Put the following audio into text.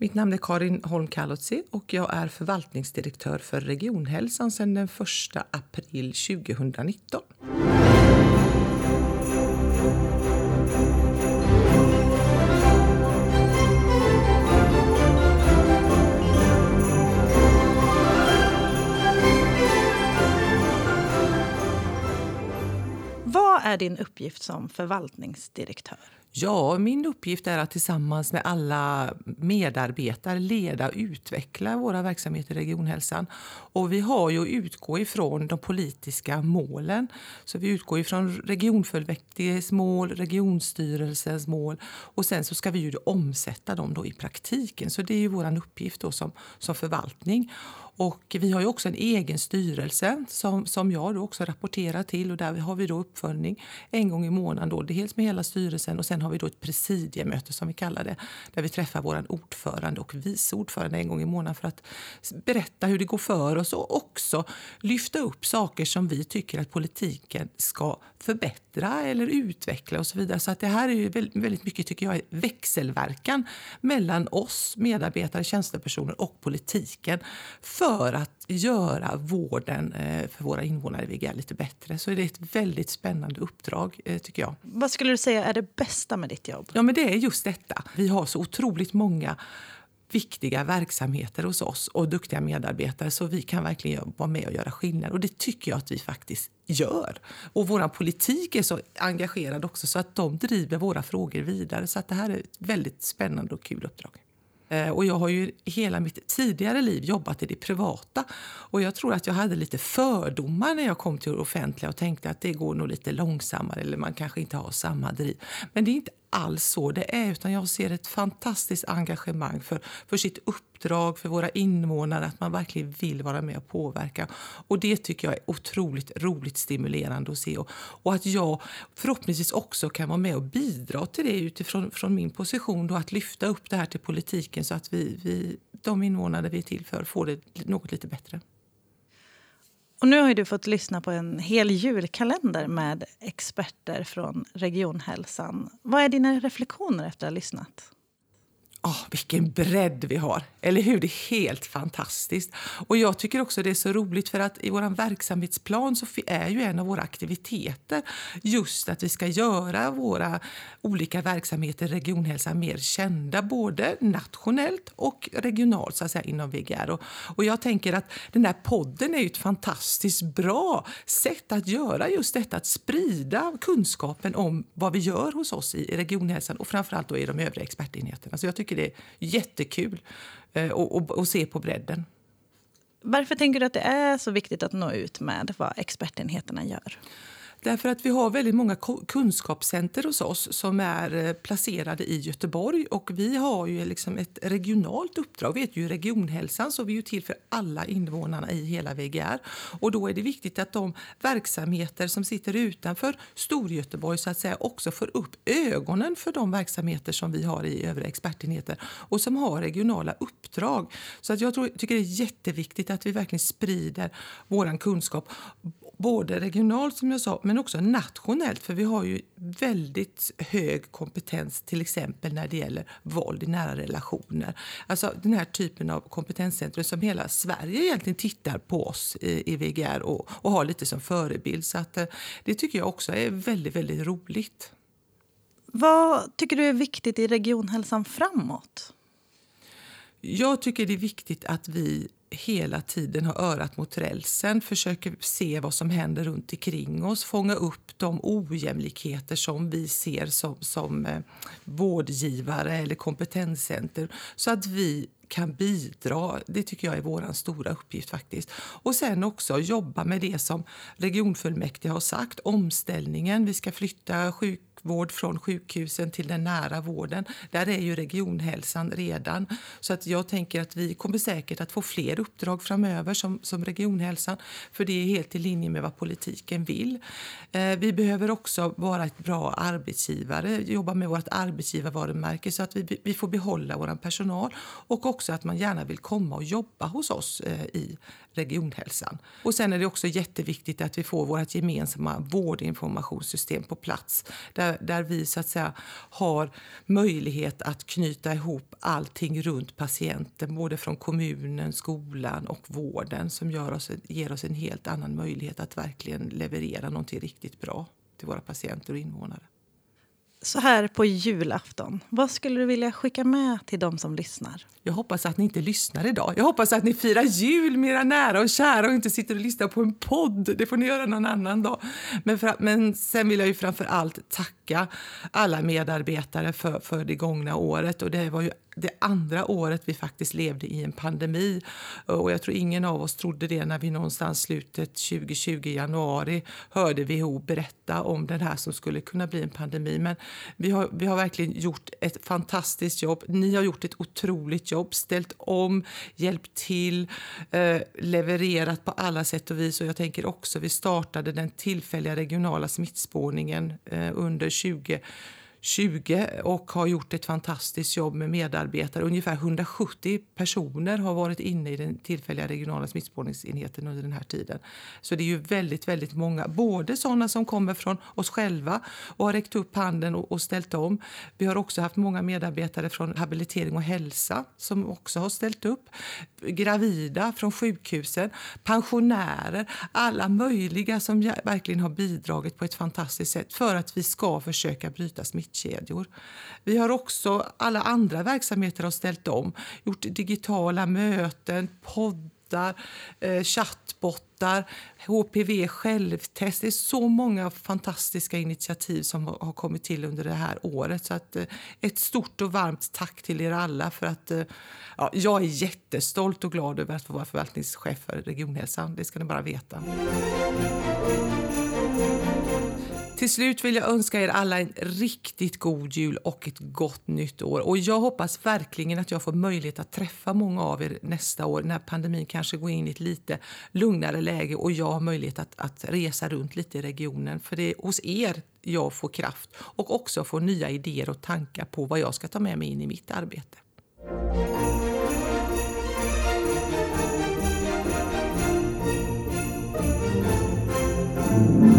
Mitt namn är Karin Holm Kalotsi och jag är förvaltningsdirektör för Regionhälsan sedan den 1 april 2019. Vad är din uppgift som förvaltningsdirektör? Ja, min uppgift är att tillsammans med alla medarbetare leda och utveckla våra verksamheter i regionhälsan. Och vi har ju att utgå ifrån de politiska målen. Så vi utgår ifrån regionfullmäktiges mål, regionstyrelsens mål och sen så ska vi ju omsätta dem då i praktiken. Så det är ju vår uppgift då som, som förvaltning. Och vi har ju också en egen styrelse som, som jag då också rapporterar till. och Där har vi då uppföljning en gång i månaden. Då, dels med hela styrelsen och sen har vi då ett presidiemöte som vi kallar det. Där vi träffar vår ordförande och vice ordförande en gång i månaden för att berätta hur det går för oss och också lyfta upp saker som vi tycker att politiken ska förbättra eller utveckla och så vidare. Så att det här är ju väldigt mycket tycker jag växelverkan mellan oss medarbetare, tjänstepersoner och politiken för att göra vården eh, för våra invånare i VGR lite bättre. Så det är ett väldigt spännande uppdrag eh, tycker jag. Vad skulle du säga är det bästa med ditt jobb? Ja, men det är just detta. Vi har så otroligt många viktiga verksamheter hos oss och duktiga medarbetare så vi kan verkligen vara med och göra skillnad. Och det tycker jag att vi faktiskt gör. Och vår politik är så engagerad också så att de driver våra frågor vidare. Så att det här är ett väldigt spännande och kul uppdrag. Eh, och jag har ju hela mitt tidigare liv jobbat i det privata. Och jag tror att jag hade lite fördomar när jag kom till det offentliga och tänkte att det går nog lite långsammare eller man kanske inte har samma driv. Men det är inte alls så det är. utan Jag ser ett fantastiskt engagemang för, för sitt uppdrag, för våra invånare. Att man verkligen vill vara med och påverka. Och Det tycker jag är otroligt roligt stimulerande att se. Och, och att jag förhoppningsvis också kan vara med och bidra till det utifrån från min position. Då, att lyfta upp det här till politiken så att vi, vi, de invånare vi är till för får det något lite bättre. Och nu har du fått lyssna på en hel julkalender med experter från regionhälsan. Vad är dina reflektioner efter att ha lyssnat? Oh, vilken bredd vi har! Eller hur? Det är helt fantastiskt. Och jag tycker också det är så roligt för att i vår verksamhetsplan så är ju en av våra aktiviteter just att vi ska göra våra olika verksamheter, regionhälsan, mer kända både nationellt och regionalt så att säga, inom VGR. Och, och jag tänker att den här podden är ett fantastiskt bra sätt att göra just detta, att sprida kunskapen om vad vi gör hos oss i regionhälsan och framförallt då i de övriga expertenheterna. Så jag tycker tycker det är jättekul eh, att se på bredden. Varför tänker du att det är så viktigt att nå ut med vad expertenheterna gör? Därför att vi har väldigt många kunskapscenter hos oss som är eh, placerade i Göteborg. Och vi har ju liksom ett regionalt uppdrag. Vi heter ju Regionhälsan, så vi är till för alla invånarna i hela VGR. Och då är det viktigt att de verksamheter som sitter utanför Storgöteborg så att säga också får upp ögonen för de verksamheter som vi har i övriga expertenheter och som har regionala uppdrag. Så att jag tror, tycker det är jätteviktigt att vi verkligen sprider vår kunskap både regionalt som jag sa, men också nationellt. För vi har ju väldigt hög kompetens till exempel när det gäller våld i nära relationer. Alltså den här typen av kompetenscentrum som hela Sverige egentligen tittar på oss i, i VGR och, och har lite som förebild. Så att, eh, det tycker jag också är väldigt, väldigt roligt. Vad tycker du är viktigt i regionhälsan framåt? Jag tycker det är viktigt att vi hela tiden har örat mot rälsen, försöker se vad som händer runt omkring oss, fånga upp de ojämlikheter som vi ser som, som eh, vårdgivare eller kompetenscenter så att vi kan bidra. Det tycker jag är vår stora uppgift. faktiskt. Och sen också jobba med det som regionfullmäktige har sagt, omställningen. Vi ska flytta sjuk sjukvård från sjukhusen till den nära vården. Där är ju regionhälsan redan. Så att jag tänker att vi kommer säkert att få fler uppdrag framöver som, som regionhälsan. För det är helt i linje med vad politiken vill. Eh, vi behöver också vara ett bra arbetsgivare, jobba med vårt arbetsgivarvarumärke så att vi, vi får behålla vår personal och också att man gärna vill komma och jobba hos oss eh, i regionhälsan. Och sen är det också jätteviktigt att vi får vårt gemensamma vårdinformationssystem på plats där där, där vi så att säga har möjlighet att knyta ihop allting runt patienten, både från kommunen, skolan och vården som gör oss, ger oss en helt annan möjlighet att verkligen leverera någonting riktigt bra till våra patienter och invånare. Så här på julafton, vad skulle du vilja skicka med till de som lyssnar? Jag hoppas att ni inte lyssnar idag. Jag hoppas att ni firar jul med era nära och kära och inte sitter och lyssnar på en podd. Det får ni göra någon annan dag. Men, för, men sen vill jag ju framför allt tacka alla medarbetare för, för det gångna året. Och det var ju det andra året vi faktiskt levde i en pandemi. Och jag tror ingen av oss trodde det när vi någonstans slutet 2020, januari, hörde WHO berätta om den här som skulle kunna bli en pandemi. Men vi har, vi har verkligen gjort ett fantastiskt jobb. Ni har gjort ett otroligt jobb, ställt om, hjälpt till, eh, levererat på alla sätt och vis. Och jag tänker också, vi startade den tillfälliga regionala smittspårningen eh, under 20 20 och har gjort ett fantastiskt jobb med medarbetare. Ungefär 170 personer har varit inne i den tillfälliga regionala smittspårningsenheten under den här tiden. Så det är ju väldigt, väldigt många. Både sådana som kommer från oss själva och har räckt upp handen och, och ställt om. Vi har också haft många medarbetare från habilitering och hälsa som också har ställt upp. Gravida från sjukhusen, pensionärer, alla möjliga som verkligen har bidragit på ett fantastiskt sätt för att vi ska försöka bryta smittan logistikkedjor. Vi har också, alla andra verksamheter har ställt om, gjort digitala möten, poddar, eh, chattbottar, HPV självtest. Det är så många fantastiska initiativ som har kommit till under det här året. Så att, eh, ett stort och varmt tack till er alla. för att eh, ja, Jag är jättestolt och glad över att få vara förvaltningschef för Regionhälsan. Det ska ni bara veta. Till slut vill jag önska er alla en riktigt god jul och ett gott nytt år. Och Jag hoppas verkligen att jag får möjlighet att träffa många av er nästa år när pandemin kanske går in i ett lite lugnare läge och jag har möjlighet att, att resa runt lite i regionen. För det är hos er jag får kraft och också får nya idéer och tankar på vad jag ska ta med mig in i mitt arbete. Mm.